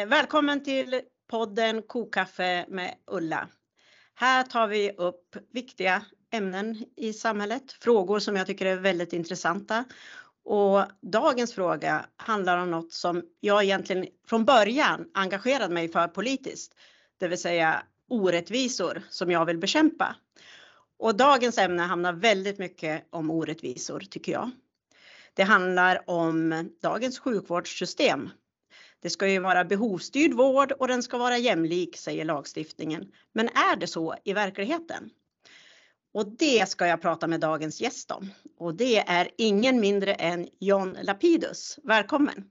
Eh, välkommen till podden Kokaffe med Ulla. Här tar vi upp viktiga ämnen i samhället, frågor som jag tycker är väldigt intressanta. Och dagens fråga handlar om något som jag egentligen från början engagerade mig för politiskt, det vill säga orättvisor som jag vill bekämpa. Och dagens ämne handlar väldigt mycket om orättvisor tycker jag. Det handlar om dagens sjukvårdssystem. Det ska ju vara behovsstyrd vård och den ska vara jämlik, säger lagstiftningen. Men är det så i verkligheten? Och det ska jag prata med dagens gäst om. Och det är ingen mindre än John Lapidus. Välkommen!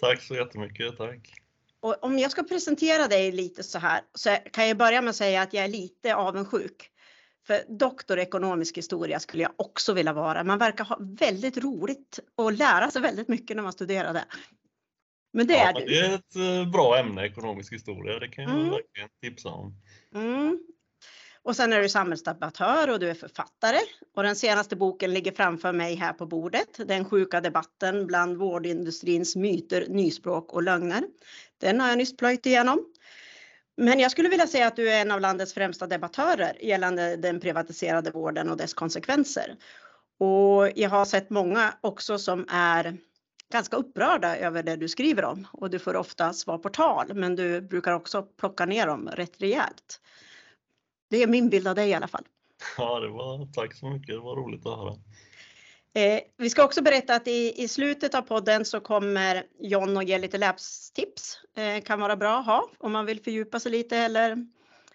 Tack så jättemycket, tack! Och om jag ska presentera dig lite så här så kan jag börja med att säga att jag är lite avundsjuk. För doktor i ekonomisk historia skulle jag också vilja vara. Man verkar ha väldigt roligt och lära sig väldigt mycket när man studerar det. Men det ja, är du. Det är ett eh, bra ämne, ekonomisk historia. Det kan jag mm. verkligen tipsa om. Mm. Och sen är du samhällsdebattör och du är författare. Och den senaste boken ligger framför mig här på bordet. Den sjuka debatten bland vårdindustrins myter, nyspråk och lögner. Den har jag nyss plöjt igenom. Men jag skulle vilja säga att du är en av landets främsta debattörer gällande den privatiserade vården och dess konsekvenser. Och jag har sett många också som är ganska upprörda över det du skriver om och du får ofta svar på tal, men du brukar också plocka ner dem rätt rejält. Det är min bild av dig i alla fall. Ja, det var, tack så mycket. Det var roligt att höra. Eh, vi ska också berätta att i, i slutet av podden så kommer John att ge lite lästips. Eh, kan vara bra att ha om man vill fördjupa sig lite eller,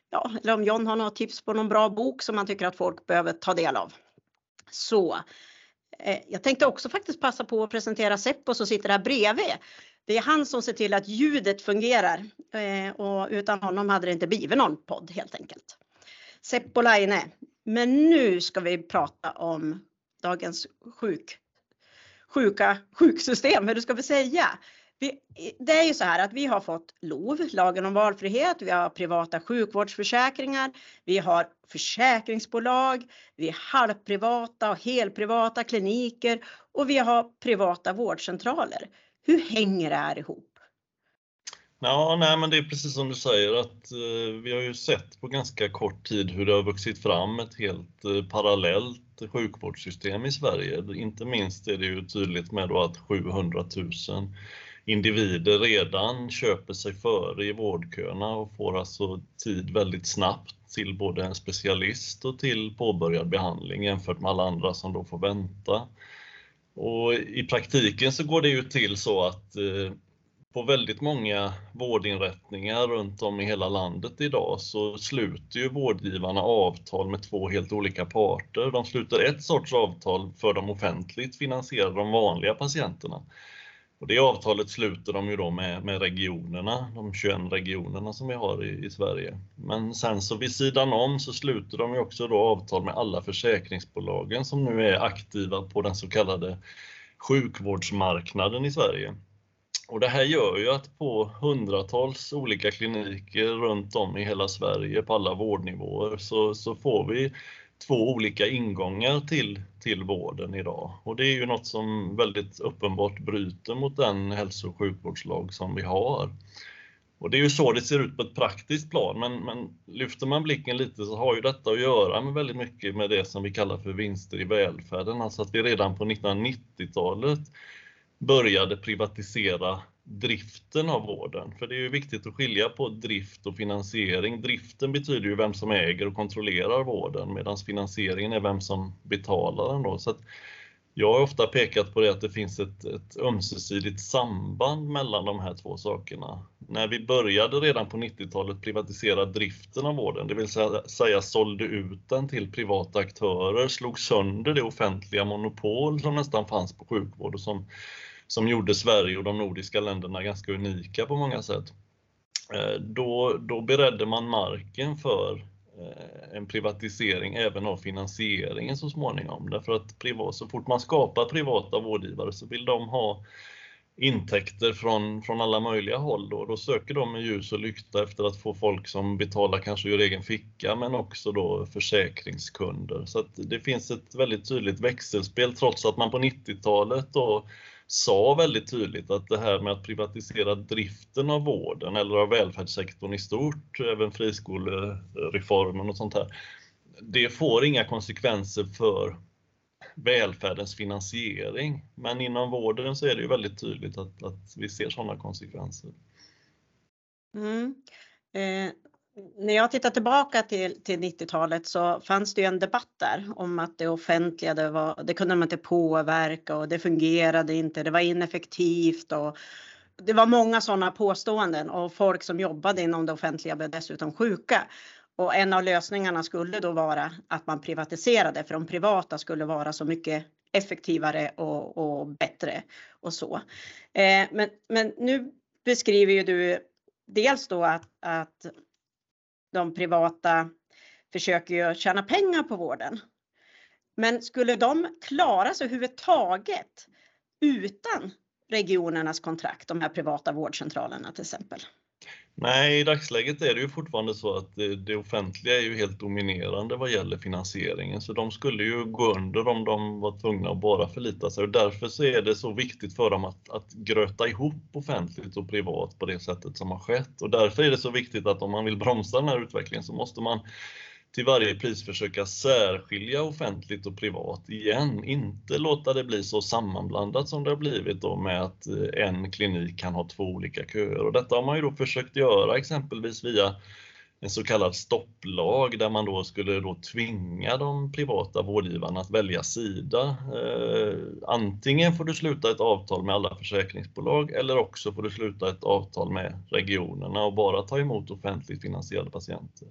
ja, eller om John har något tips på någon bra bok som man tycker att folk behöver ta del av. Så Eh, jag tänkte också faktiskt passa på att presentera Seppo som sitter här bredvid. Det är han som ser till att ljudet fungerar eh, och utan honom hade det inte blivit någon podd helt enkelt. Seppo Laine. Men nu ska vi prata om dagens sjuk, sjuka sjuksystem, hur ska vi säga? Vi, det är ju så här att vi har fått LOV, lagen om valfrihet, vi har privata sjukvårdsförsäkringar, vi har försäkringsbolag, vi har halvprivata och helprivata kliniker och vi har privata vårdcentraler. Hur hänger det här ihop? Ja, nej, men det är precis som du säger att eh, vi har ju sett på ganska kort tid hur det har vuxit fram ett helt eh, parallellt sjukvårdssystem i Sverige. Inte minst är det ju tydligt med då att 700 000 individer redan köper sig före i vårdköerna och får alltså tid väldigt snabbt till både en specialist och till påbörjad behandling jämfört med alla andra som då får vänta. Och I praktiken så går det ju till så att eh, på väldigt många vårdinrättningar runt om i hela landet idag så sluter ju vårdgivarna avtal med två helt olika parter. De sluter ett sorts avtal för de offentligt finansierade, de vanliga patienterna. Och det avtalet sluter de ju då med, med regionerna, de 21 regionerna som vi har i, i, Sverige. Men sen så vid sidan om så sluter de ju också då avtal med alla försäkringsbolagen som nu är aktiva på den så kallade sjukvårdsmarknaden i Sverige. Och det här gör ju att på hundratals olika kliniker runt om i hela Sverige på alla vårdnivåer så, så får vi två olika ingångar till, till vården idag. Och det är ju något som väldigt uppenbart bryter mot den hälso och sjukvårdslag som vi har. Och det är ju så det ser ut på ett praktiskt plan, men, men lyfter man blicken lite så har ju detta att göra med väldigt mycket med det som vi kallar för vinster i välfärden, alltså att vi redan på 1990-talet började privatisera driften av vården. För det är ju viktigt att skilja på drift och finansiering. Driften betyder ju vem som äger och kontrollerar vården medan finansieringen är vem som betalar den. Då. Så jag har ofta pekat på det att det finns ett, ett ömsesidigt samband mellan de här två sakerna. När vi började redan på 90-talet privatisera driften av vården, det vill säga, säga sålde ut den till privata aktörer, slog sönder det offentliga monopol som nästan fanns på sjukvård och som som gjorde Sverige och de nordiska länderna ganska unika på många sätt. Eh, då, då beredde man marken för eh, en privatisering även av finansieringen så småningom. Därför att privat, så fort man skapar privata vårdgivare så vill de ha intäkter från, från alla möjliga håll. Då. då söker de med ljus och lykta efter att få folk som betalar kanske ur egen ficka men också då försäkringskunder. Så det finns ett väldigt tydligt växelspel trots att man på 90-talet då sa väldigt tydligt att det här med att privatisera driften av vården eller av välfärdssektorn i stort, även friskolereformen och sånt här, det får inga konsekvenser för välfärdens finansiering. Men inom vården så är det ju väldigt tydligt att, att vi ser sådana konsekvenser. Mm. Eh, när jag tittar tillbaka till, till 90-talet så fanns det ju en debatt där om att det offentliga, det, var, det kunde man inte påverka och det fungerade inte, det var ineffektivt och det var många sådana påståenden och folk som jobbade inom det offentliga blev dessutom sjuka. Och en av lösningarna skulle då vara att man privatiserade för de privata skulle vara så mycket effektivare och, och bättre och så. Eh, men, men nu beskriver ju du dels då att, att de privata försöker ju tjäna pengar på vården. Men skulle de klara sig överhuvudtaget utan regionernas kontrakt, de här privata vårdcentralerna till exempel? Nej, i dagsläget är det ju fortfarande så att det, offentliga är ju helt dominerande vad gäller finansieringen, så de skulle ju gå under om de var tvungna att bara förlita sig. Och därför så är det så viktigt för dem att, att gröta ihop offentligt och privat på det sättet som har skett. Och därför är det så viktigt att om man vill bromsa den här utvecklingen så måste man till varje pris försöka särskilja offentligt och privat igen. Inte låta det bli så sammanblandat som det har blivit då med att eh, en klinik kan ha två olika köer. Och detta har man ju då försökt göra exempelvis via en så kallad stopplag där man då skulle då tvinga de privata vårdgivarna att välja sida. Eh, antingen får du sluta ett avtal med alla försäkringsbolag eller också får du sluta ett avtal med regionerna och bara ta emot offentligt finansierade patienter.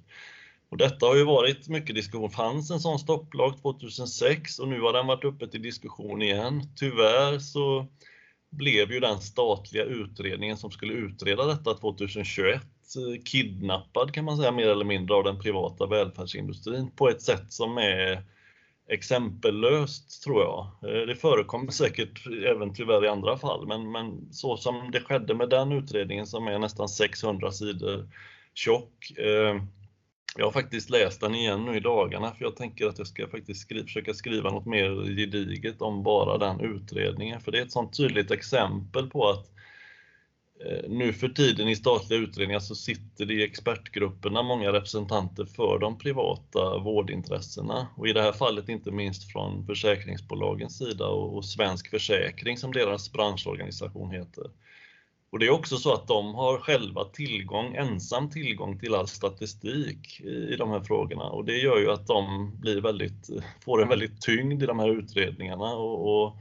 Och detta har ju varit mycket diskussion. fanns en sån stopplag 2006 och nu har den varit uppe till diskussion igen. Tyvärr så blev ju den statliga utredningen som skulle utreda detta 2021 kidnappad kan man säga mer eller mindre av den privata välfärdsindustrin på ett sätt som är exempellöst tror jag. Eh, det förekommer säkert även tyvärr i andra fall, men, men så som det skedde med den utredningen som är nästan 600 sidor tjock, eh, jag har faktiskt läst den igen nu i dagarna för jag tänker att jag ska faktiskt skri försöka skriva något mer gediget om bara den utredningen. För det är ett sånt tydligt exempel på att eh, nu för tiden i statliga utredningar så sitter det i expertgrupperna många representanter för de privata vårdintressena och i det här fallet inte minst från försäkringsbolagens sida och Svensk Försäkring som deras branschorganisation heter. Och det är också så att de har själva tillgång, ensam tillgång till all statistik i de här frågorna och det gör ju att de blir väldigt, får en väldigt tyngd i de här utredningarna och, och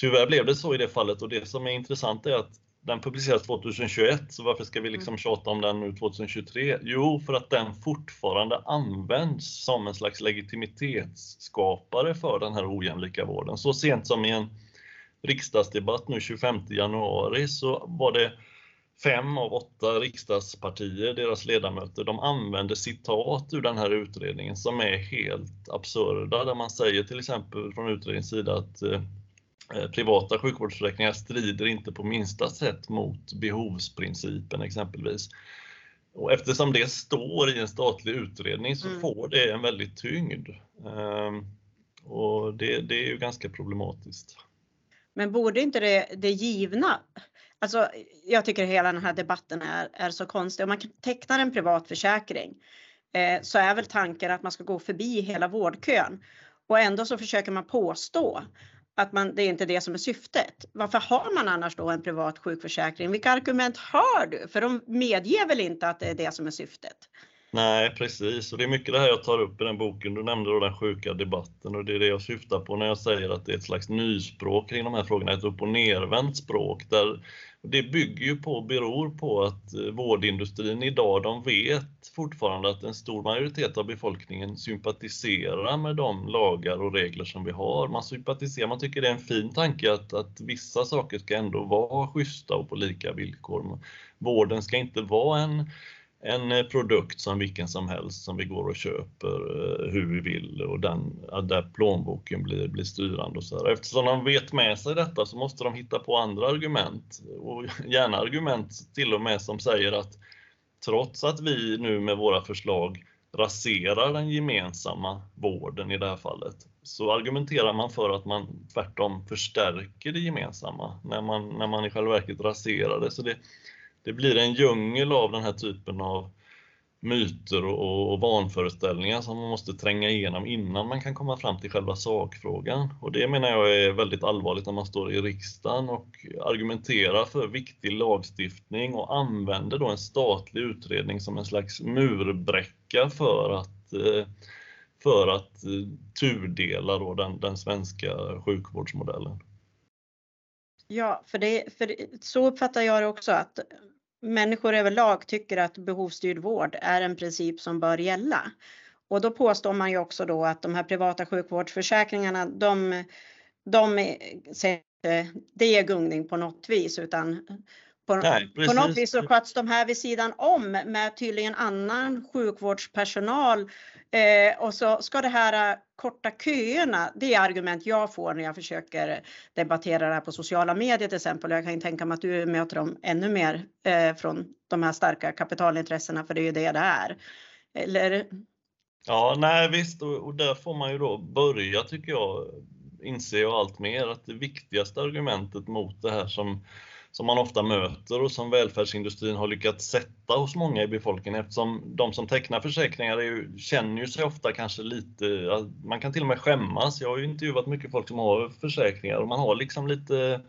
tyvärr blev det så i det fallet och det som är intressant är att den publiceras 2021, så varför ska vi liksom mm. tjata om den nu 2023? Jo, för att den fortfarande används som en slags legitimitetsskapare för den här ojämlika vården. Så sent som i en riksdagsdebatt nu 25 januari så var det fem av åtta riksdagspartier, deras ledamöter, de använde citat ur den här utredningen som är helt absurda, där man säger till exempel från utredningens sida att eh, privata sjukvårdsförsäkringar strider inte på minsta sätt mot behovsprincipen exempelvis. Och eftersom det står i en statlig utredning så mm. får det en väldigt tyngd. Um, och det, det är ju ganska problematiskt. Men borde inte det, det givna, alltså jag tycker hela den här debatten är, är så konstig. Om man tecknar en privat försäkring eh, så är väl tanken att man ska gå förbi hela vårdkön och ändå så försöker man påstå att man, det är inte det som är syftet. Varför har man annars då en privat sjukförsäkring? Vilka argument har du? För de medger väl inte att det är det som är syftet? Nej, precis. Och det är mycket det här jag tar upp i den boken. Du nämnde då den sjuka debatten och det är det jag syftar på när jag säger att det är ett slags nyspråk kring de här frågorna, ett upp och nervänt språk. Där det bygger ju på, beror på att eh, vårdindustrin idag, de vet fortfarande att en stor majoritet av befolkningen sympatiserar med de lagar och regler som vi har. Man sympatiserar, man tycker det är en fin tanke att, att vissa saker ska ändå vara schyssta och på lika villkor. Vården ska inte vara en en eh, produkt som vilken som helst som vi går och köper eh, hur vi vill och den, där plånboken blir, blir styrande. Och så här. Eftersom de vet med sig detta så måste de hitta på andra argument och gärna argument till och med som säger att trots att vi nu med våra förslag raserar den gemensamma vården i det här fallet, så argumenterar man för att man tvärtom förstärker det gemensamma när man, när man i själva verket raserar det. Så det, det blir en djungel av den här typen av myter och, och vanföreställningar som man måste tränga igenom innan man kan komma fram till själva sakfrågan. Och det menar jag är väldigt allvarligt när man står i riksdagen och argumenterar för viktig lagstiftning och använder då en statlig utredning som en slags murbräcka för att eh, för att eh, tudela då den, den svenska sjukvårdsmodellen. Ja, för, det, för det, så uppfattar jag det också att människor överlag tycker att behovsstyrd vård är en princip som bör gälla. Och då påstår man ju också då att de här privata sjukvårdsförsäkringarna, de, de säger det är gungning på något vis utan på, Nej, på något vis så sköts de här vid sidan om med tydligen annan sjukvårdspersonal Eh, och så ska det här äh, korta köerna, det är argument jag får när jag försöker debattera det här på sociala medier till exempel. Jag kan tänka mig att du möter dem ännu mer eh, från de här starka kapitalintressena, för det är ju det det är. Eller? Ja, nej visst, och, och där får man ju då börja tycker jag, inser jag allt mer att det viktigaste argumentet mot det här som som man ofta möter och som välfärdsindustrin har lyckats sätta hos många i befolkningen eftersom de som tecknar försäkringar ju, känner ju sig ofta kanske lite, man kan till och med skämmas. Jag har ju intervjuat mycket folk som har försäkringar och man har liksom lite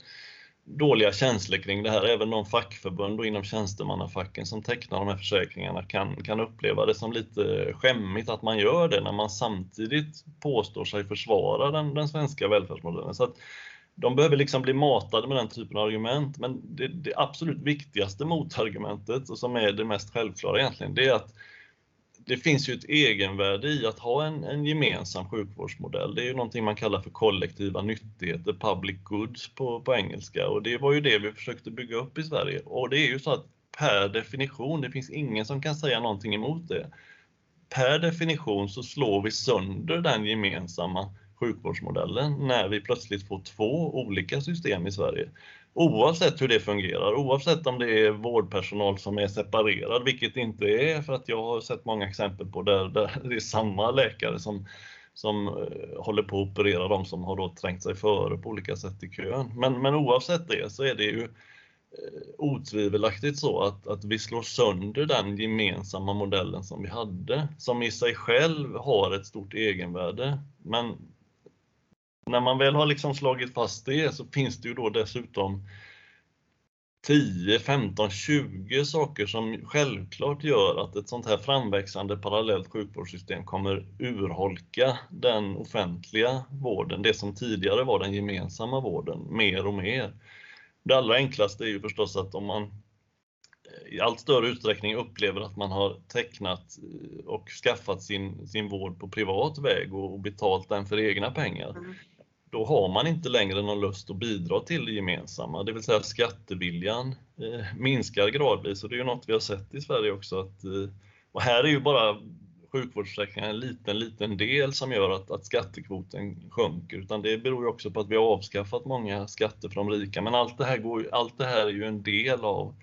dåliga känslor kring det här. Även de fackförbund och inom tjänstemannafacken som tecknar de här försäkringarna kan, kan uppleva det som lite skämmigt att man gör det när man samtidigt påstår sig försvara den, den svenska välfärdsmodellen. Så att de behöver liksom bli matade med den typen av argument, men det, det, absolut viktigaste motargumentet, och som är det mest självklara egentligen, det är att det finns ju ett egenvärde i att ha en, en gemensam sjukvårdsmodell. Det är ju någonting man kallar för kollektiva nyttigheter, public goods på, på engelska, och det var ju det vi försökte bygga upp i Sverige. Och det är ju så att per definition, det finns ingen som kan säga någonting emot det. Per definition så slår vi sönder den gemensamma sjukvårdsmodellen när vi plötsligt får två olika system i Sverige. Oavsett hur det fungerar, oavsett om det är vårdpersonal som är separerad, vilket det inte är för att jag har sett många exempel på där, där det är samma läkare som, som eh, håller på att operera de som har då trängt sig före på olika sätt i kön. Men, men oavsett det så är det ju eh, otvivelaktigt så att, att vi slår sönder den gemensamma modellen som vi hade, som i sig själv har ett stort egenvärde. Men när man väl har liksom slagit fast det så finns det ju då dessutom 10, 15, 20 saker som självklart gör att ett sånt här framväxande parallellt sjukvårdssystem kommer urholka den offentliga vården, det som tidigare var den gemensamma vården, mer och mer. Det allra enklaste är ju förstås att om man i allt större utsträckning upplever att man har tecknat eh, och skaffat sin, sin vård på privat väg och betalt den för egna pengar, mm då har man inte längre någon lust att bidra till det gemensamma, det vill säga skatteviljan eh, minskar gradvis och det är ju något vi har sett i Sverige också. Att, eh, och här är ju bara sjukvårdsförsäkringen en liten, liten del som gör att, att skattekvoten sjunker, utan det beror ju också på att vi har avskaffat många skatter från de rika. Men allt det här, går, allt det här är ju en del av,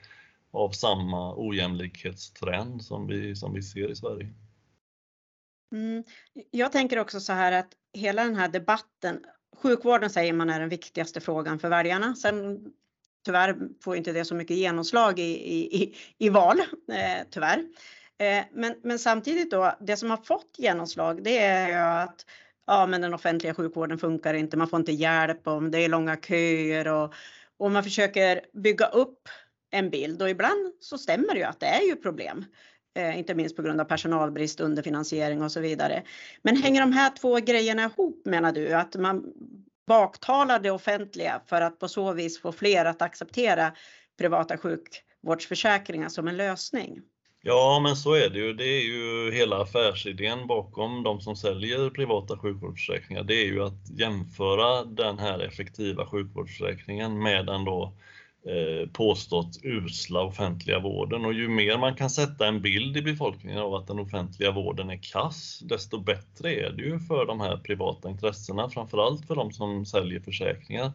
av samma ojämlikhetstrend som vi, som vi ser i Sverige. Mm. Jag tänker också så här att hela den här debatten sjukvården säger man är den viktigaste frågan för väljarna. Sen tyvärr får inte det så mycket genomslag i, i, i val, eh, tyvärr. Eh, men, men samtidigt då, det som har fått genomslag det är ju att ja, men den offentliga sjukvården funkar inte, man får inte hjälp om det är långa köer och, och man försöker bygga upp en bild och ibland så stämmer det ju att det är ju problem. Eh, inte minst på grund av personalbrist, underfinansiering och så vidare. Men hänger de här två grejerna ihop menar du? Att man baktalar det offentliga för att på så vis få fler att acceptera privata sjukvårdsförsäkringar som en lösning? Ja, men så är det ju. Det är ju hela affärsidén bakom de som säljer privata sjukvårdsförsäkringar. Det är ju att jämföra den här effektiva sjukvårdsförsäkringen med den då Eh, Eh, påstått usla offentliga vården och ju mer man kan sätta en bild i befolkningen av att den offentliga vården är kass, desto bättre är det ju för de här privata intressena, framförallt för de som säljer försäkringar.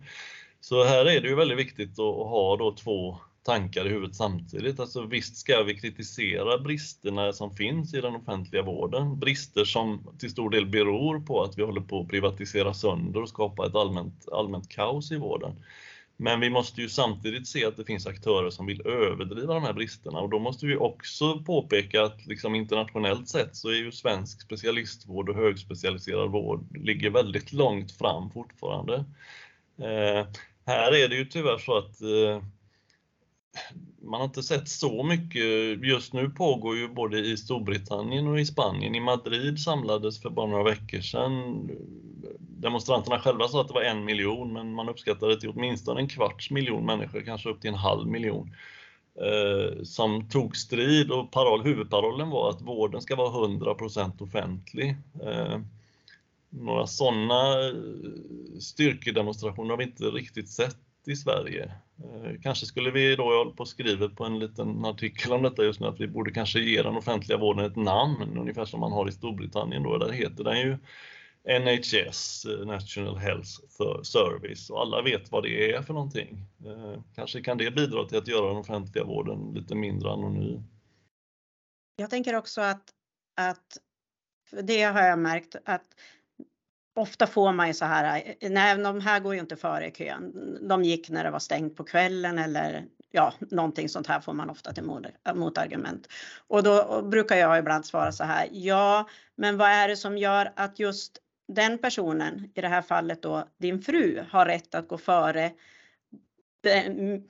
Så här är det ju väldigt viktigt att ha då två, tankar i huvudet samtidigt. Alltså visst ska vi kritisera bristerna som finns i den offentliga vården, brister som till stor del beror på att vi håller på att privatisera sönder och skapa ett allmänt, allmänt kaos i vården. Men vi måste ju samtidigt se att det finns aktörer som vill överdriva de här bristerna och då måste vi också påpeka att liksom internationellt sett så är ju svensk specialistvård och högspecialiserad vård ligger väldigt långt fram fortfarande. Eh, här är det ju tyvärr så att eh, man har inte sett så mycket. Just nu pågår ju både i Storbritannien och i Spanien. I Madrid samlades för bara några veckor sedan. Demonstranterna själva sa att det var en miljon, men man uppskattade till åtminstone en kvarts miljon människor, kanske upp till en halv miljon, eh, som tog strid och parol, huvudparollen var att vården ska vara 100% offentlig. Eh, några sådana eh, styrkedemonstrationer har vi inte riktigt sett i Sverige. Eh, kanske skulle vi då, jag håller på och skriver på en liten artikel om detta just nu, att vi borde kanske ge den offentliga vården ett namn, ungefär som man har i Storbritannien då, där heter den ju NHS, eh, National Health Service, och alla vet vad det är för någonting. Eh, kanske kan det bidra till att göra den offentliga vården lite mindre anonym. Jag tänker också att, att det har jag märkt att Ofta får man ju så här, eh, nej de här går ju inte före i kön. De gick när det var stängt på kvällen eller ja, någonting sånt här får man ofta till eh, motargument. Och då brukar jag ibland svara så här, ja, men vad är det som gör att just den personen, i det här fallet då din fru, har rätt att gå före den,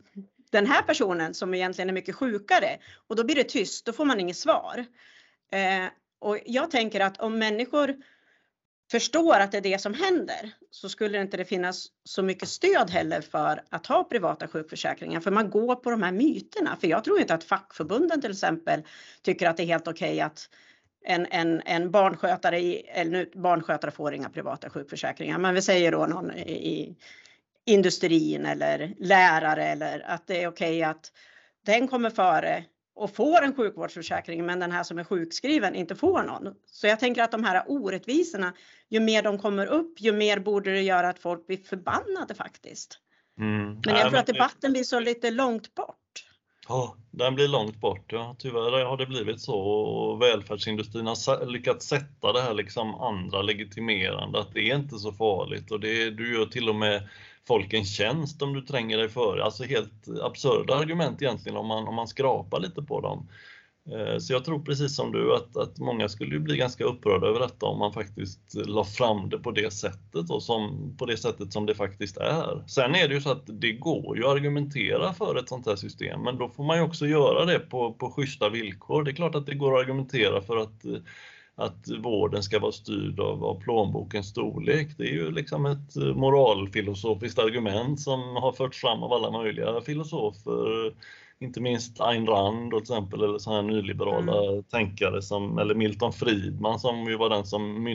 den här personen som egentligen är mycket sjukare? Och då blir det tyst, då får man inget svar. Eh, och jag tänker att om människor förstår att det är det som händer så skulle det inte finnas så mycket stöd heller för att ha privata sjukförsäkringar för man går på de här myterna. För jag tror inte att fackförbunden till exempel tycker att det är helt okej okay att en, en, en barnskötare, i, eller nu, barnskötare får inga privata sjukförsäkringar, men vi säger då någon i industrin eller lärare eller att det är okej okay att den kommer före och får en sjukvårdsförsäkring men den här som är sjukskriven inte får någon. Så jag tänker att de här orättvisorna, ju mer de kommer upp, ju mer borde det göra att folk blir förbannade faktiskt. Mm. Men jag tror att debatten blir så lite långt bort. Ja, den blir långt bort. Ja. Tyvärr har det blivit så och välfärdsindustrin har lyckats sätta det här liksom andra legitimerande att det är inte så farligt och det, du gör till och med folk en tjänst om du tränger dig före. Alltså helt absurda argument egentligen om man, om man skrapar lite på dem. Eh, så jag tror precis som du att, att många skulle bli ganska upprörda över detta om man faktiskt la fram det på det sättet och som, på det sättet som det faktiskt är. Sen är det ju så att det går ju att argumentera för ett sånt här system men då får man ju också göra det på, på schyssta villkor. Det är klart att det går att argumentera för att eh, att vården ska vara styrd av, av plånbokens storlek. Det är ju liksom ett moralfilosofiskt argument som har förts fram av alla möjliga filosofer inte minst Ayn Rand till exempel, eller sådana här nyliberala mm. tänkare som, eller Milton Friedman som ju var den som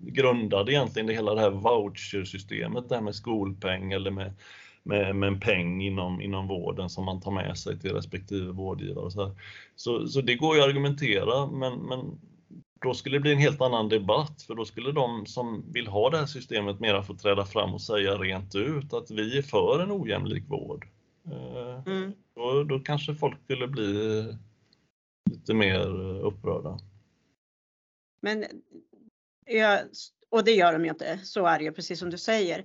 grundade egentligen det hela det här vouchersystemet, det här med skolpeng eller med, med, med en peng inom, inom vården som man tar med sig till respektive vårdgivare. Så, så, så, det går ju att argumentera, men, men då skulle det bli en helt annan debatt, för då skulle de som vill ha det här systemet mera få träda fram och säga rent ut att vi är för en ojämlik vård. Eh, mm. Då, då kanske folk skulle bli lite mer upprörda. Men, ja, och det gör de ju inte, så är det ju precis som du säger.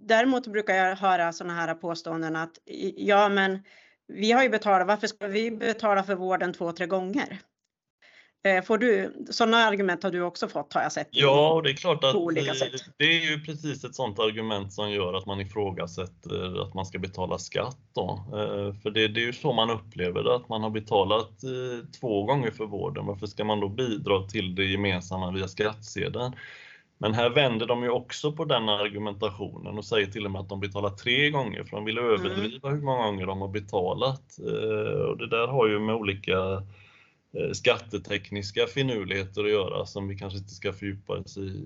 Däremot brukar jag höra sådana här påståenden att ja men vi har ju betalat, varför ska vi betala för vården två, tre gånger? Eh, får du, sådana argument har du också fått har jag sett. Ja, det är klart att det är ju precis ett sådant argument som gör att man ifrågasätter att man ska betala skatt. Då. Eh, för det, det är ju så man upplever det, att man har betalat eh, två gånger för vården. Varför ska man då bidra till det gemensamma via skattsedeln? Men här vänder de ju också på den argumentationen och säger till och med att de betalar tre gånger för de vill överdriva mm. hur många gånger de har betalat. Och det där har ju med olika Eh, Eh, skattetekniska finurligheter att göra som vi kanske inte ska fördjupa oss i,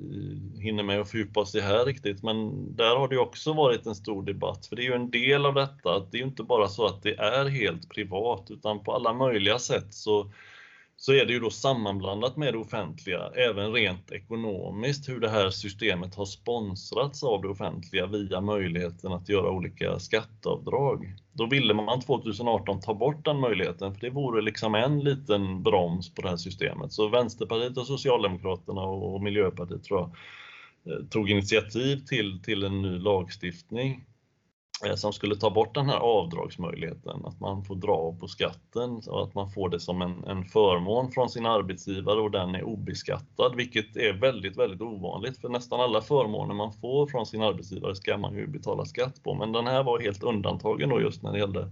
hinner med att fördjupa oss i här riktigt. Men där har det också varit en stor debatt, för det är ju en del av detta. Det är ju inte bara så att det är helt privat, utan på alla möjliga sätt så, så är det ju då sammanblandat med det offentliga, även rent ekonomiskt, hur det här systemet har sponsrats av det offentliga via möjligheten att göra olika skatteavdrag. Då ville man 2018 ta bort den möjligheten, för det vore liksom en liten broms på det här systemet. Så Vänsterpartiet och Socialdemokraterna och Miljöpartiet tror jag eh, tog initiativ till, till en ny lagstiftning Eh, som skulle ta bort den här avdragsmöjligheten, att man får dra på skatten och att man får det som en, en förmån från sin arbetsgivare och den är obeskattad, vilket är väldigt, väldigt ovanligt. För nästan alla förmåner man får från sin arbetsgivare ska man ju betala skatt på, men den här var helt undantagen då just när det gällde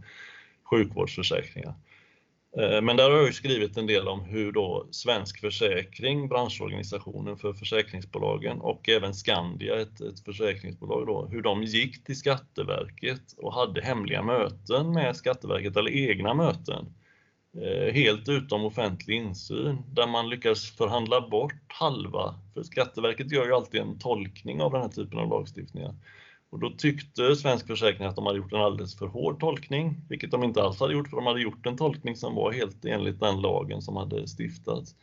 sjukvårdsförsäkringar. Eh, men där har jag ju skrivit en del om hur då Svensk Försäkring, branschorganisationen för försäkringsbolagen och även Skandia, ett, ett försäkringsbolag, då, hur de gick till Skatteverket och hade hemliga möten med Skatteverket, eller egna möten, eh, helt utom offentlig insyn, där man lyckas förhandla bort halva, för Skatteverket gör ju alltid en tolkning av den här typen av lagstiftningar. Och då tyckte Svensk Försäkring att de hade gjort en alldeles för hård tolkning, vilket de inte alls hade gjort, för de hade gjort en tolkning som var helt enligt den lagen som hade stiftats.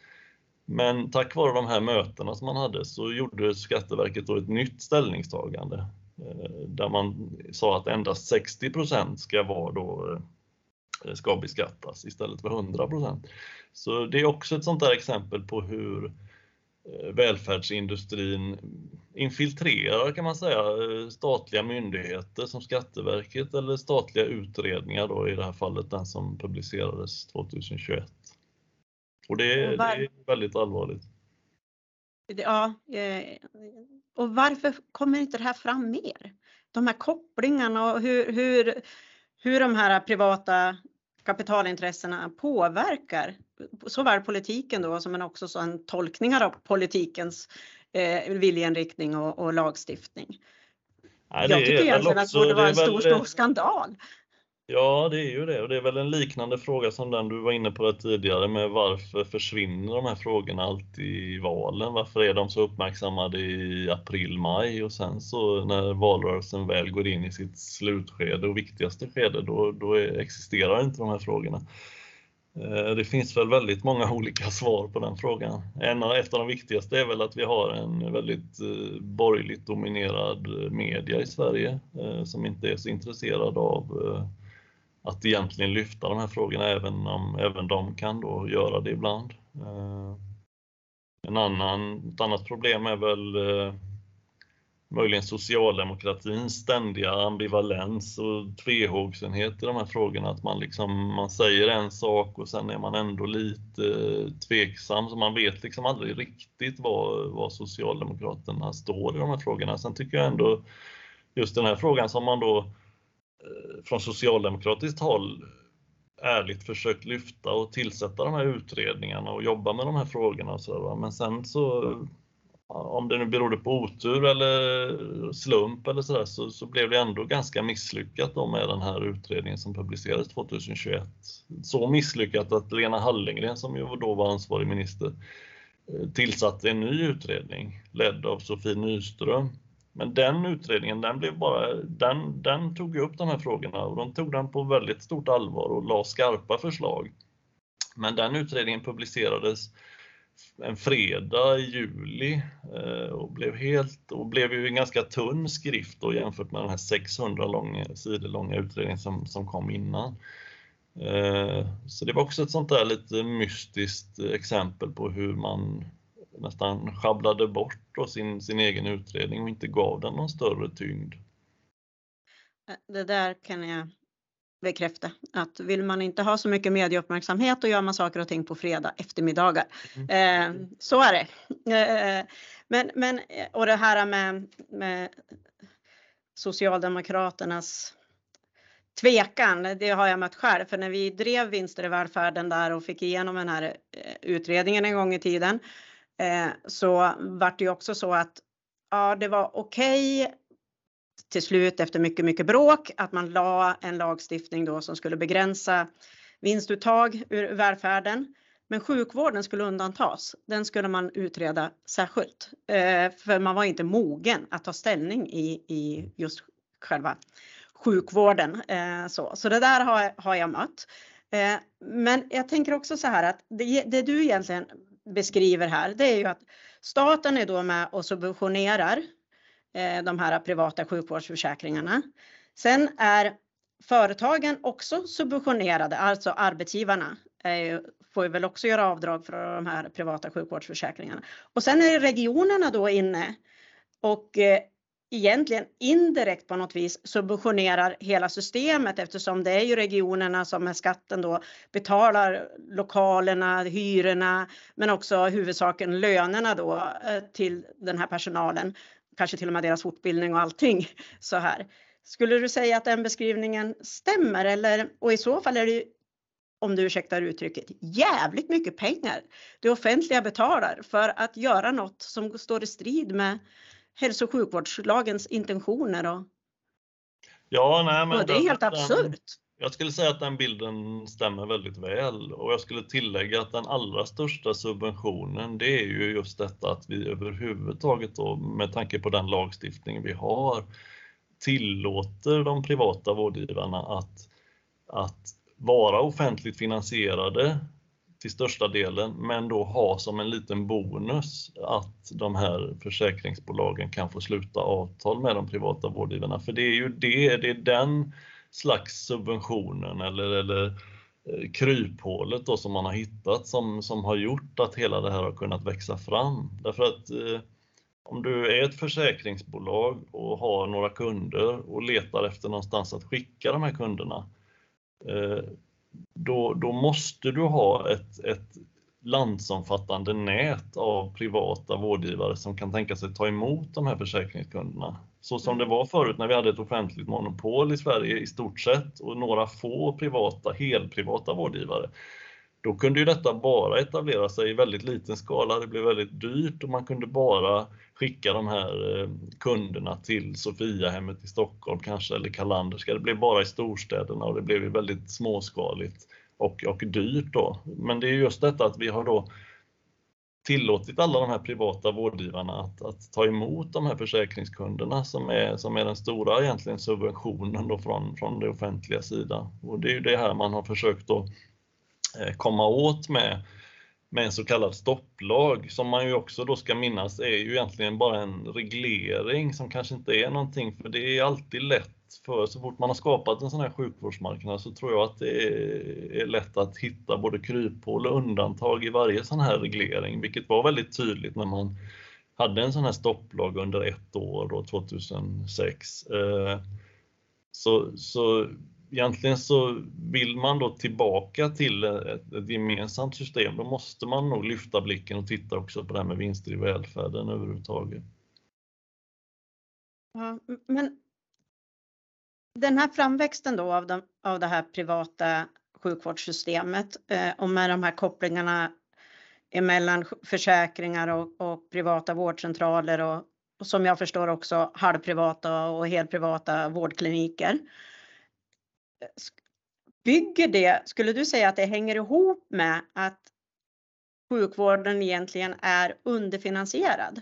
Men tack vare de här mötena som man hade så gjorde Skatteverket då ett nytt ställningstagande eh, där man sa att endast 60 ska vara då eh, ska beskattas istället för 100% Så det är också ett sånt där exempel på hur välfärdsindustrin infiltrerar kan man säga eh, statliga myndigheter som Skatteverket eller statliga utredningar då i det här fallet den som publicerades 2021. Och det, och var... det är väldigt allvarligt. Ja, eh, och varför kommer inte det här fram mer? De här kopplingarna och hur, hur, hur de här privata kapitalintressena påverkar såväl politiken då som men också så en tolkningar av politikens eh, viljeinriktning och, och lagstiftning. Nej, jag tycker egentligen att det borde vara en stor, stor skandal. Ja, det är ju det och det är väl en liknande fråga som den du var inne på tidigare med varför försvinner de här frågorna alltid i valen? Varför är de så uppmärksammade i april, maj och sen så när valrörelsen väl går in i sitt slutskede och viktigaste skede, då, då existerar inte de här frågorna. Eh, det finns väl väldigt många olika svar på den frågan. En av, ett av de viktigaste är väl att vi har en väldigt eh, borgerligt dominerad eh, media i Sverige som inte är så intresserad av att egentligen lyfta de här frågorna även om även de kan då göra det ibland. En annan, ett annat problem är väl möjligen socialdemokratins ständiga ambivalens och tvehågsenhet i de här frågorna. Att man, liksom, man säger en sak och sen är man ändå lite eh, tveksam, så man vet liksom aldrig riktigt var, var Socialdemokraterna står i de här frågorna. Sen tycker jag ändå just den här frågan som man då eh, från socialdemokratiskt håll ärligt försökt lyfta och tillsätta de här utredningarna och jobba med de här frågorna och så Men sen så om det nu berodde på otur eller slump eller sådär så, så blev det ändå ganska misslyckat då med den här utredningen som publicerades 2021. Så misslyckat att Lena Hallengren som ju då var ansvarig minister eh, tillsatte en ny utredning ledd av Sofie Nyström. Men den utredningen, den blev bara, den, den tog upp de här frågorna och de tog den på väldigt stort allvar och la skarpa förslag. Men den utredningen publicerades en fredag i juli eh, och blev helt och blev ju en ganska tunn skrift då jämfört med den här 600 långa, sidor långa utredningen som, som kom innan. Eh, så det var också ett sånt där lite mystiskt exempel på hur man nästan sjabblade bort då sin, sin egen utredning och inte gav den någon större tyngd. Eh, det där kan jag bekräfta att vill man inte ha så mycket medieuppmärksamhet då gör man saker och ting på fredag eftermiddagar. Mm. Eh, så är det. Eh, men, men, och det här med, med Socialdemokraternas tvekan, det har jag mött själv. För när vi drev vinster i välfärden där och fick igenom den här eh, utredningen en gång i tiden eh, så vart det ju också så att ja, det var okej okay till slut efter mycket, mycket bråk att man la en lagstiftning då som skulle begränsa vinstuttag ur välfärden. Men sjukvården skulle undantas. Den skulle man utreda särskilt eh, för man var inte mogen att ta ställning i, i just själva sjukvården. Eh, så. så det där har, har jag mött. Eh, men jag tänker också så här att det, det, du egentligen beskriver här, det är ju att staten är då med och subventionerar Eh, de här privata sjukvårdsförsäkringarna. Sen är företagen också subventionerade, alltså arbetsgivarna eh, får ju väl också göra avdrag för de här privata sjukvårdsförsäkringarna. Och sen är regionerna då inne och eh, egentligen indirekt på något vis subventionerar hela systemet eftersom det är ju regionerna som med skatten då betalar lokalerna, hyrorna, men också huvudsaken lönerna då till den här personalen, kanske till och med deras fortbildning och allting så här. Skulle du säga att den beskrivningen stämmer eller och i så fall är det om du ursäktar uttrycket, jävligt mycket pengar det offentliga betalar för att göra något som står i strid med hälso och sjukvårdslagens intentioner. Och, ja, nej, men och det är helt absurt. Jag skulle säga att den bilden stämmer väldigt väl och jag skulle tillägga att den allra största subventionen det är ju just detta att vi överhuvudtaget då med tanke på den lagstiftning vi har tillåter de privata vårdgivarna att, att vara offentligt finansierade till största delen, men då ha som en liten bonus att de här försäkringsbolagen kan få sluta avtal med de privata vårdgivarna. För det är ju det, det är den slags subventionen eller, eller eh, kryphålet då som man har hittat som, som har gjort att hela det här har kunnat växa fram. Därför att eh, om du är ett försäkringsbolag och har några kunder och letar efter någonstans att skicka de här kunderna eh, då, då måste du ha ett, ett landsomfattande nät av privata vårdgivare som kan tänka sig ta emot de här försäkringskunderna. Så som det var förut när vi hade ett offentligt monopol i Sverige i stort sett och några få privata, helprivata vårdgivare. Då kunde ju detta bara etablera sig i väldigt liten skala, det blev väldigt dyrt och man kunde bara skicka de här eh, kunderna till Sofiahemmet i Stockholm kanske, eller Kalanderska. Det blev bara i storstäderna och det blev väldigt småskaligt och, och dyrt då. Men det är just detta att vi har då tillåtit alla de här privata vårdgivarna att, att, ta emot de här försäkringskunderna som är, som är den stora egentligen subventionen då från, från det offentliga sidan. Och det är ju det här man har försökt att eh, komma åt med med en så kallad stopplag som man ju också då ska minnas är ju egentligen bara en reglering som kanske inte är någonting för det är alltid lätt för så fort man har skapat en sån här sjukvårdsmarknad så tror jag att det är lätt att hitta både kryphål och undantag i varje sån här reglering, vilket var väldigt tydligt när man hade en sån här stopplag under ett år då, 2006. Eh, så, så egentligen så vill man då tillbaka till ett, ett, gemensamt system, då måste man nog lyfta blicken och titta också på det här med vinster i välfärden överhuvudtaget. Ja, men den här framväxten då av, de, av det här privata sjukvårdssystemet eh, och med de här kopplingarna emellan försäkringar och, och privata vårdcentraler och, och, som jag förstår också halvprivata och helprivata vårdkliniker bygger det, skulle du säga att det hänger ihop med att sjukvården egentligen är underfinansierad?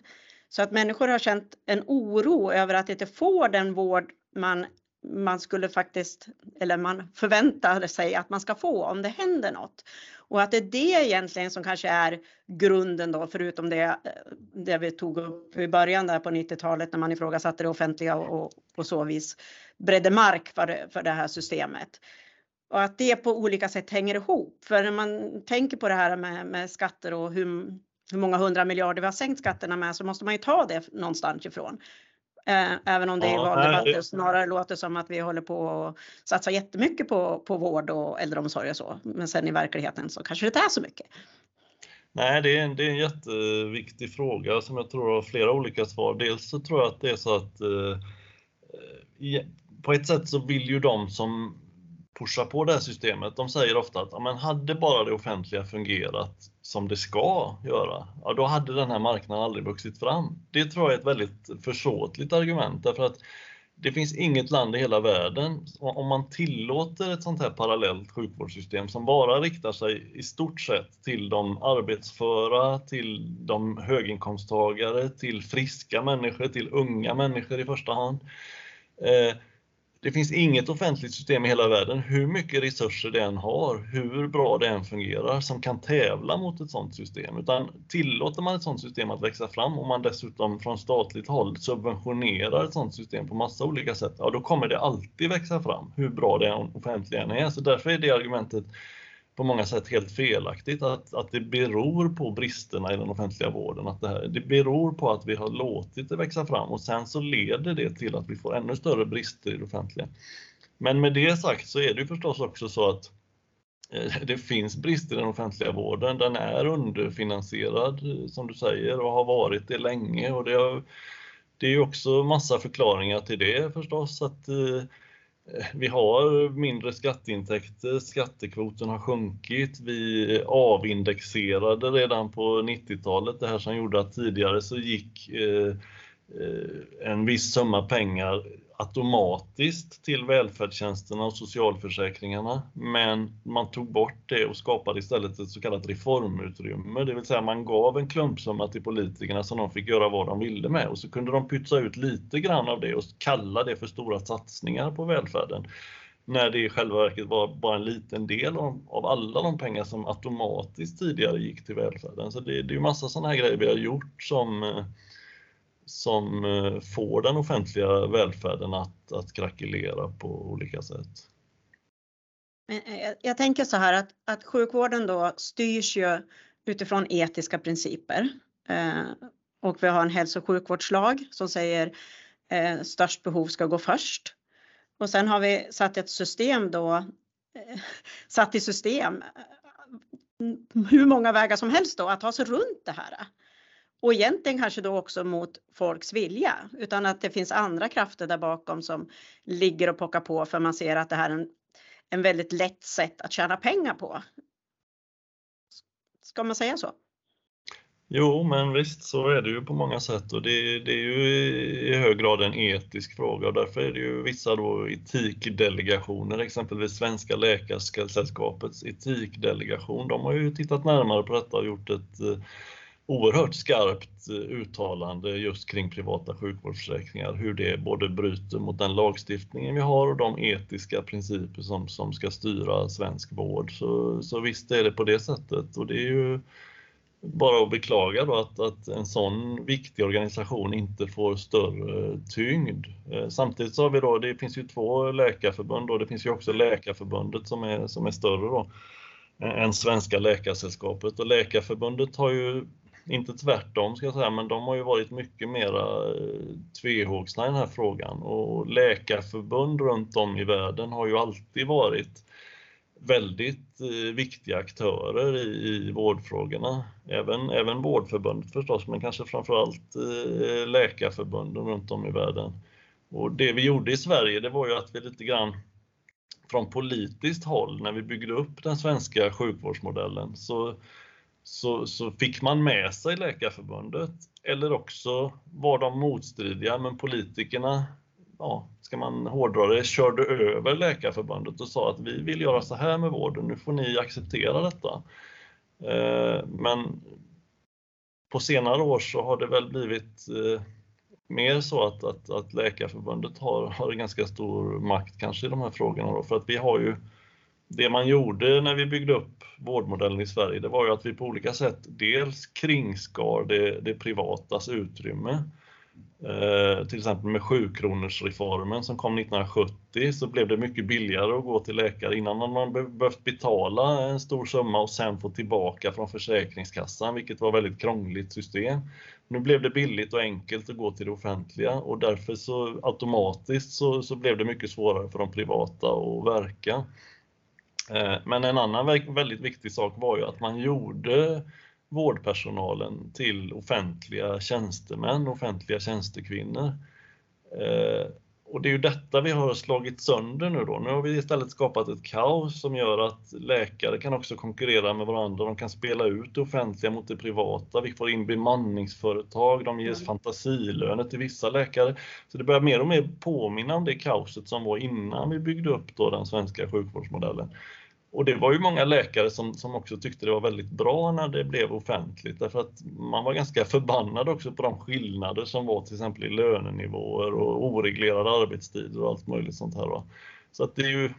Så att människor har känt en oro över att inte få den vård man, man skulle faktiskt, eller man förväntade sig att man ska få om det händer något. Och att det är det egentligen som kanske är grunden då, förutom det, det vi tog upp i början där på 90-talet när man ifrågasatte det offentliga och på så vis bredde mark för, för det här systemet. Och att det på olika sätt hänger ihop. För när man tänker på det här med, med skatter och hur, hur många hundra miljarder vi har sänkt skatterna med så måste man ju ta det någonstans ifrån. Eh, även om det ja, i valdebatter snarare låter som att vi håller på att satsa jättemycket på, på vård och äldreomsorg och så. Men sen i verkligheten så kanske det inte är så mycket. Nej, det är, en, det är en jätteviktig fråga som jag tror har flera olika svar. Dels så tror jag att det är så att eh, på ett sätt så vill ju de som pushar på det här systemet, de säger ofta att ja, men hade bara det offentliga fungerat som det ska göra, ja, då hade den här marknaden aldrig vuxit fram. Det tror jag är ett väldigt försåtligt argument därför att det finns inget land i hela världen, om man tillåter ett sånt här parallellt sjukvårdssystem som bara riktar sig i stort sett till de arbetsföra, till de höginkomsttagare, till friska människor, till unga människor i första hand. Eh, det finns inget offentligt system i hela världen, hur mycket resurser det än har, hur bra det än fungerar, som kan tävla mot ett sådant system. Utan tillåter man ett sådant system att växa fram och man dessutom från statligt håll subventionerar ett sådant system på massa olika sätt, ja då kommer det alltid växa fram, hur bra det offentliga än är. Så därför är det argumentet på många sätt helt felaktigt att, att det beror på bristerna i den offentliga vården. Att det, här, det beror på att vi har låtit det växa fram och sen så leder det till att vi får ännu större brister i det offentliga. Men med det sagt så är det förstås också så att eh, det finns brister i den offentliga vården. Den är underfinansierad eh, som du säger och har varit det länge. Och det, har, det är också massa förklaringar till det förstås. Att, eh, Eh, vi har mindre skatteintäkter, skattekvoten har sjunkit, vi avindexerade redan på 90-talet, det här som gjorde att tidigare så gick eh, eh, en viss summa pengar automatiskt till välfärdstjänsterna och socialförsäkringarna, men man tog bort det och skapade istället ett så kallat reformutrymme, det vill säga man gav en klumpsumma till politikerna som de fick göra vad de ville med. Och så kunde de pytsa ut lite grann av det och kalla det för stora satsningar på välfärden. När det i själva verket var bara en liten del av, alla de pengar som automatiskt tidigare gick till välfärden. Så det, det är ju massa sådana här grejer vi har gjort som eh, som eh, får den offentliga välfärden att, att krackelera på olika sätt. Eh, jag, tänker så här att, att sjukvården då styrs ju utifrån etiska principer. Eh, och vi har en hälso och sjukvårdslag som säger eh, störst behov ska gå först. Och sen har vi satt ett system då, eh, satt i system eh, hur många vägar som helst då att ta sig runt det här. Och egentligen kanske då också mot folks vilja, utan att det finns andra krafter där bakom som ligger och pockar på för man ser att det här är en, en väldigt lätt sätt att tjäna pengar på. Ska man säga så? Jo, men visst så är det ju på många sätt och det, det, är ju i hög grad en etisk fråga och därför är det ju vissa då etikdelegationer, exempelvis Svenska Läkarsällskapets etikdelegation, de har ju tittat närmare på detta och gjort ett oerhört skarpt eh, uttalande just kring privata sjukvårdsförsäkringar, hur det både bryter mot den lagstiftningen vi har och de etiska principer som, som ska styra svensk vård. Så, så visst är det på det sättet och det är ju bara att beklaga då att, att en sån viktig organisation inte får större tyngd. Eh, samtidigt så har vi då, det finns ju två läkarförbund och det finns ju också Läkarförbundet som är, som är större då än Svenska Läkaresällskapet och Läkarförbundet har ju inte tvärtom ska jag säga, men de har ju varit mycket mera eh, tvehågsna i den här frågan och läkarförbund runt om i världen har ju alltid varit väldigt eh, viktiga aktörer i, i vårdfrågorna. Även, även Vårdförbundet förstås, men kanske framförallt eh, läkarförbunden runt om i världen. Och det vi gjorde i Sverige, det var ju att vi lite grann från politiskt håll, när vi byggde upp den svenska sjukvårdsmodellen, så så, så fick man med sig Läkarförbundet eller också var de motstridiga men politikerna, ja, ska man hårdra det, körde över Läkarförbundet och sa att vi vill göra så här med vården, nu får ni acceptera detta. Eh, men på senare år så har det väl blivit eh, mer så att, att, att Läkarförbundet har, har ganska stor makt kanske i de här frågorna då, för att vi har ju det man gjorde när vi byggde upp vårdmodellen i Sverige, det var ju att vi på olika sätt dels kringskar det, det privatas utrymme. Eh, till exempel med 7-kronorsreformen som kom 1970 så blev det mycket billigare att gå till läkare. Innan hade man behövt betala en stor summa och sen få tillbaka från Försäkringskassan, vilket var ett väldigt krångligt system. Nu blev det billigt och enkelt att gå till det offentliga och därför så automatiskt så, så blev det mycket svårare för de privata att verka. Eh, men en annan väldigt viktig sak var ju att man gjorde vårdpersonalen till offentliga tjänstemän, offentliga tjänstekvinnor. Eh, och det är ju detta vi har slagit sönder nu då. Nu har vi istället skapat ett kaos som gör att läkare kan också konkurrera med varandra. De kan spela ut det offentliga mot det privata. Vi får in bemanningsföretag, de ges mm. fantasilöner till vissa läkare. Så det börjar mer och mer påminna om det kaoset som var innan vi byggde upp då den svenska sjukvårdsmodellen och det var ju många läkare som, som också tyckte det var väldigt bra när det blev offentligt därför att man var ganska förbannad också på de skillnader som var till exempel i lönenivåer och oreglerade arbetstider och allt möjligt sånt här. Va? Så att det är ju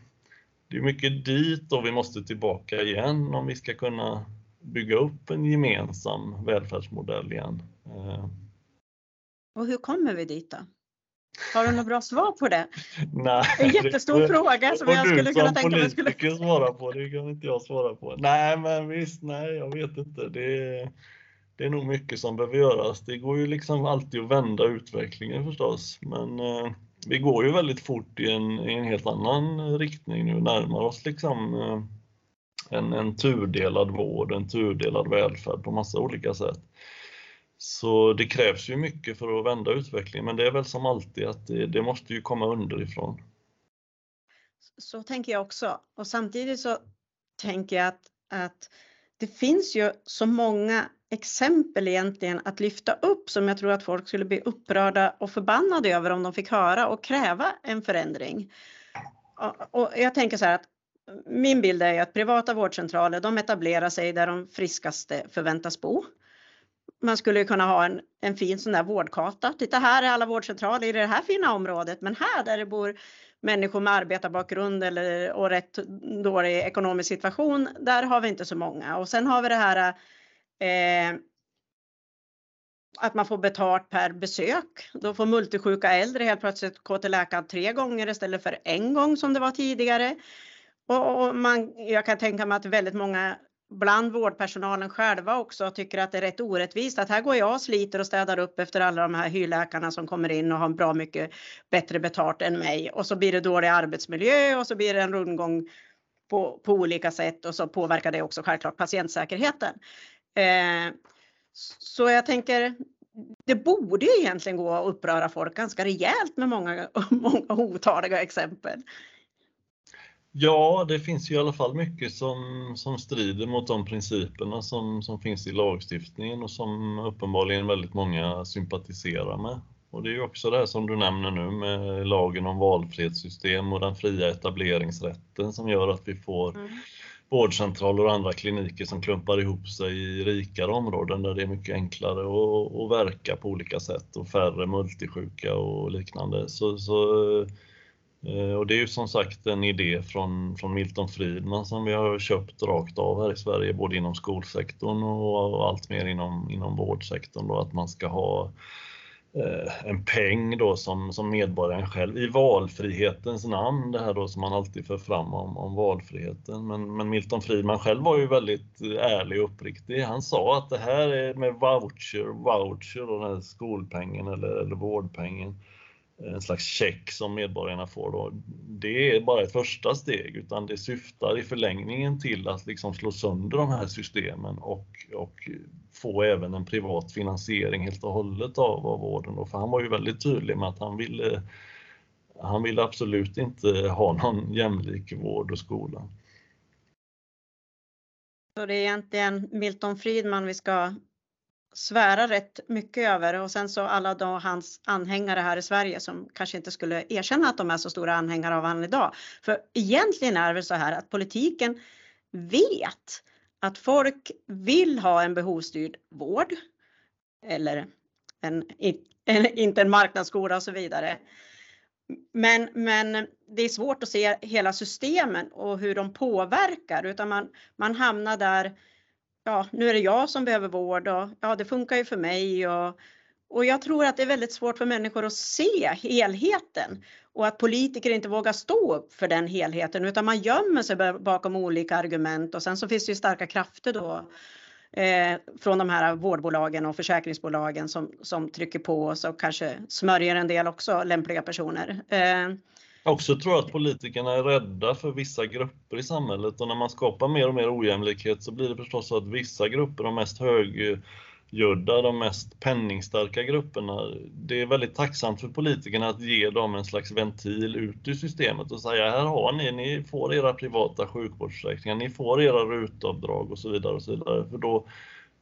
det är mycket dit och vi måste tillbaka igen om vi ska kunna bygga upp en gemensam välfärdsmodell igen. Eh. Och hur kommer vi dit då? Har du något bra svar på det? Nej, en jättestor det, fråga som jag skulle kunna tänka mig skulle... Det svara på, det kan inte jag svara på. Nej, men visst, nej, jag vet inte. Det är, det är nog mycket som behöver göras. Det går ju liksom alltid att vända utvecklingen förstås, men eh, vi går ju väldigt fort i en, i en helt annan riktning nu, närmar oss liksom eh, en, en tudelad vård, en tudelad välfärd på massa olika sätt. Så det krävs ju mycket för att vända utvecklingen, men det är väl som alltid att det, det måste ju komma underifrån. Så tänker jag också. Och samtidigt så tänker jag att, att det finns ju så många exempel egentligen att lyfta upp som jag tror att folk skulle bli upprörda och förbannade över om de fick höra och kräva en förändring. Och jag tänker så här att min bild är ju att privata vårdcentraler, de etablerar sig där de friskaste förväntas bo man skulle kunna ha en, en fin sån där vårdkarta. Titta här är alla vårdcentraler i det här fina området, men här där det bor människor med arbetarbakgrund eller och rätt dålig ekonomisk situation, där har vi inte så många. Och sen har vi det här eh, att man får betalt per besök. Då får multisjuka äldre helt plötsligt gå till läkaren tre gånger istället för en gång som det var tidigare. Och, och man, jag kan tänka mig att väldigt många bland vårdpersonalen själva också tycker att det är rätt orättvist att här går jag och sliter och städar upp efter alla de här hyrläkarna som kommer in och har bra mycket bättre betalt än mig och så blir det dålig arbetsmiljö och så blir det en rundgång på, på olika sätt och så påverkar det också självklart patientsäkerheten. Eh, så jag tänker, det borde ju egentligen gå att uppröra folk ganska rejält med många, många otaliga exempel. Ja, det finns ju i alla fall mycket som, som strider mot de principerna som, som finns i lagstiftningen och som uppenbarligen väldigt många sympatiserar med. Och det är ju också det här som du nämner nu med lagen om valfrihetssystem och den fria etableringsrätten som gör att vi får mm. vårdcentraler och andra kliniker som klumpar ihop sig i rikare områden där det är mycket enklare att, att verka på olika sätt och färre multisjuka och liknande. Så, så Eh, och det är ju som sagt en idé från, från Milton Friedman som vi har köpt rakt av här i Sverige, både inom skolsektorn och, allt mer inom, inom vårdsektorn, då, att man ska ha eh, en peng då som, som medborgaren själv i valfrihetens namn, det här då som man alltid för fram om, om valfriheten. Men, men Milton Friedman själv var ju väldigt eh, ärlig och uppriktig. Han sa att det här är med voucher, voucher och den här skolpengen eller, eller vårdpengen en slags check som medborgarna får då, det är bara ett första steg utan det syftar i förlängningen till att liksom slå sönder de här systemen och, och få även en privat finansiering helt och hållet av, av vården. Då. För han var ju väldigt tydlig med att han ville, han ville absolut inte ha någon jämlik vård och skola. Så det är egentligen Milton Friedman vi ska svära rätt mycket över och sen så alla då hans anhängare här i Sverige som kanske inte skulle erkänna att de är så stora anhängare av honom idag. För egentligen är det väl så här att politiken vet att folk vill ha en behovsstyrd vård eller en, en, inte en marknadsskola och så vidare. Men, men det är svårt att se hela systemen och hur de påverkar utan man, man hamnar där ja, nu är det jag som behöver vård och ja, det funkar ju för mig och, och jag tror att det är väldigt svårt för människor att se helheten och att politiker inte vågar stå upp för den helheten utan man gömmer sig bakom olika argument och sen så finns det ju starka krafter då eh, från de här vårdbolagen och försäkringsbolagen som, som trycker på och och kanske smörjer en del också lämpliga personer. Eh, jag också tror att politikerna är rädda för vissa grupper i samhället och när man skapar mer och mer ojämlikhet så blir det förstås så att vissa grupper, de mest högljudda, de mest penningstarka grupperna, det är väldigt tacksamt för politikerna att ge dem en slags ventil ut ur systemet och säga här har ni, ni får era privata sjukvårdsförsäkringar, ni får era rutavdrag och så vidare och så vidare. För då,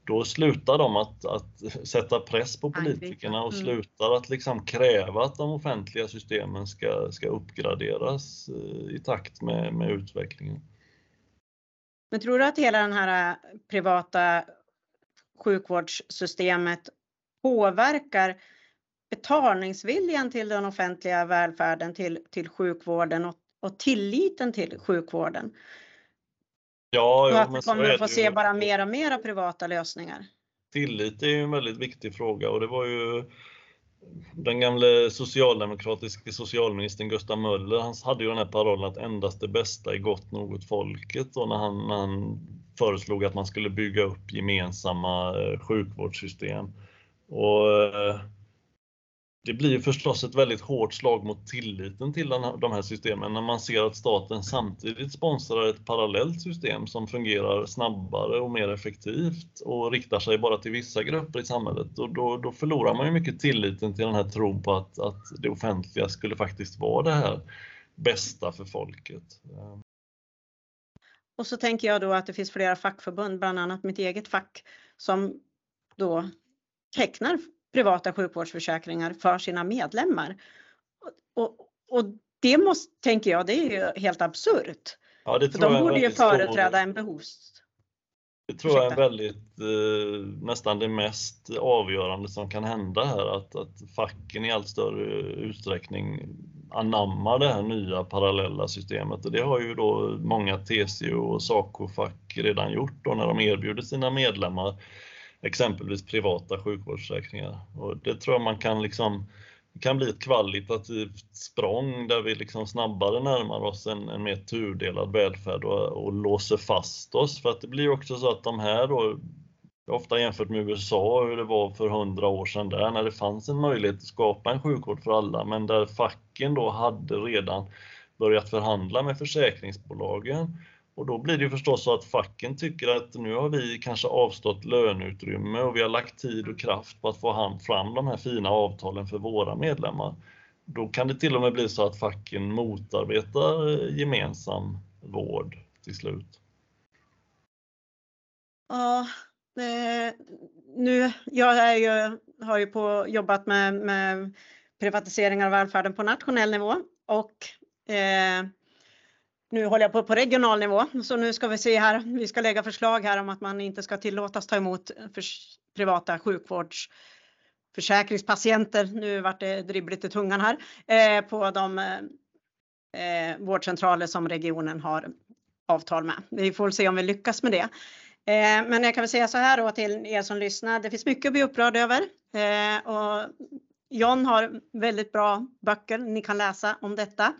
då slutar de att, att sätta press på politikerna och mm. slutar att liksom kräva att de offentliga systemen ska, ska uppgraderas eh, i takt med, med utvecklingen. Men tror du att hela den här privata sjukvårdssystemet påverkar betalningsviljan till den offentliga välfärden, till, till sjukvården och, och tilliten till sjukvården? Ja, och att vi kommer att få se bara mer och mer av privata lösningar. Tillit är ju en väldigt viktig fråga och det var ju den gamle socialdemokratiske socialministern Gustav Möller, han hade ju den här parollen att endast det bästa är gott nog åt folket och när han, när han föreslog att man skulle bygga upp gemensamma eh, sjukvårdssystem. Och eh, det blir förstås ett väldigt hårt slag mot tilliten till de här systemen när man ser att staten samtidigt sponsrar ett parallellt system som fungerar snabbare och mer effektivt och riktar sig bara till vissa grupper i samhället. Och då, då förlorar man ju mycket tilliten till den här tron på att, att det offentliga skulle faktiskt vara det här bästa för folket. Och så tänker jag då att det finns flera fackförbund, bland annat mitt eget fack, som då tecknar privata sjukvårdsförsäkringar för sina medlemmar. Och, och det måste, tänker jag, det är ju helt absurt. Ja, det tror de jag borde ju väldigt stor- företräda en behovs... Det tror jag är Ursäkta. väldigt, eh, nästan det mest avgörande som kan hända här, att, att facken i allt större utsträckning anammar det här nya parallella systemet. Och det har ju då många TCO och SACO-fack redan gjort då när de erbjuder sina medlemmar exempelvis privata sjukvårdsförsäkringar. Och det tror jag man kan liksom kan bli ett kvalitativt språng där vi liksom snabbare närmar oss en, en mer tudelad välfärd och, och låser fast oss. För att det blir också så att de här då, ofta jämfört med USA, hur det var för hundra år sedan där, när det fanns en möjlighet att skapa en sjukvård för alla, men där facken då hade redan börjat förhandla med försäkringsbolagen. Och då blir det ju förstås så att facken tycker att nu har vi kanske avstått löneutrymme och vi har lagt tid och kraft på att få fram de här fina avtalen för våra medlemmar. Då kan det till och med bli så att facken motarbetar eh, gemensam vård till slut. Ja, nu, jag är ju, har ju på, jobbat med, med privatiseringar av välfärden på nationell nivå och eh, nu håller jag på på regional nivå. Så nu ska vi se här, vi ska lägga förslag här om att man inte ska tillåtas ta emot för, privata sjukvårdsförsäkringspatienter. Nu vart det dribbligt i tungan här eh, på de eh, vårdcentraler som regionen har avtal med. Vi får se om vi lyckas med det. Eh, Men jag kan väl säga så här då till er som lyssnar. Det finns mycket att bli upprörd över Eh, och John har väldigt bra böcker ni kan läsa om detta.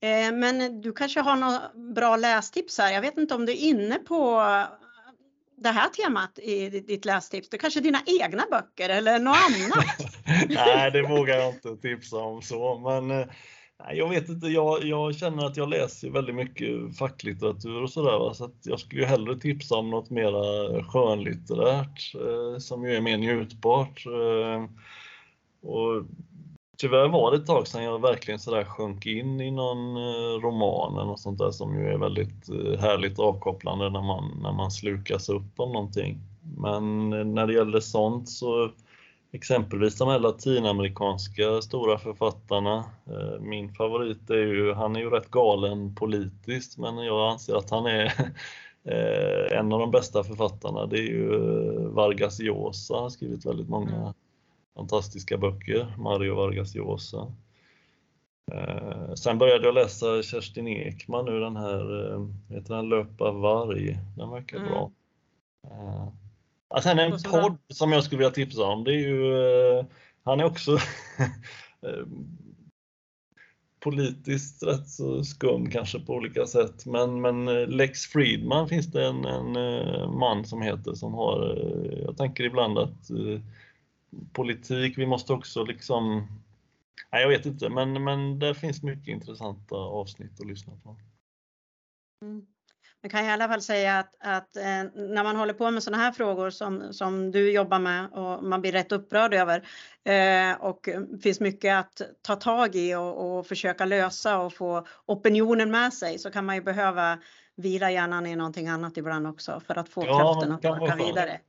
Eh, men du kanske har några bra lästips här. Jag vet inte om du är inne på det här temat i ditt lästips. Det är kanske är dina egna böcker eller något annat. Nej, det vågar jag inte tipsa om så, men eh, nej, jag vet inte. Jag, jag känner att jag läser väldigt mycket facklitteratur och sådär, så att jag skulle ju hellre tipsa om något mera skönlitterärt eh, som ju är mer njutbart. Eh, och tyvärr var det ett tag sedan jag verkligen sådär sjönk in i någon eh, roman eller något sånt där som ju är väldigt eh, härligt avkopplande när man, när man slukas upp av någonting. Men eh, när det gäller sånt så exempelvis de här latinamerikanska stora författarna. Min favorit är ju, han är ju rätt galen politiskt men jag anser att han är en av de bästa författarna. Det är ju Vargas Llosa, han har skrivit väldigt många mm fantastiska böcker, Mario Vargas Llosa. Eh, Sen började jag läsa Kerstin Ekman nu, den här, eh, heter den Löpa varg? Den verkar Mm. bra. Eh, Sen en Och så bra. podd som jag skulle vilja tipsa om, det är ju, eh, han är också politiskt rätt så skum kanske på olika sätt, men, men Lex Friedman finns det en, en man som heter som har, jag tänker ibland att politik, vi måste också liksom, nej jag vet inte, men, men där finns mycket intressanta avsnitt att lyssna på. Mm. Man kan i alla fall säga att, att eh, när man håller på med sådana här frågor som, som du jobbar med och man blir rätt upprörd över eh, och finns mycket att ta tag i och, och försöka lösa och få opinionen med sig så kan man ju behöva vila hjärnan i någonting annat ibland också för att få Ja, kraften att orka vidare.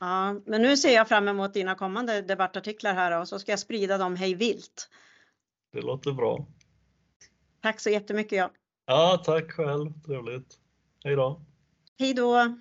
Ja, men nu ser jag fram emot dina kommande debattartiklar här och så ska jag sprida dem hej vilt. Det låter bra. Tack så jättemycket. Ja. Ja, tack själv, trevligt. Hej då. Hej då!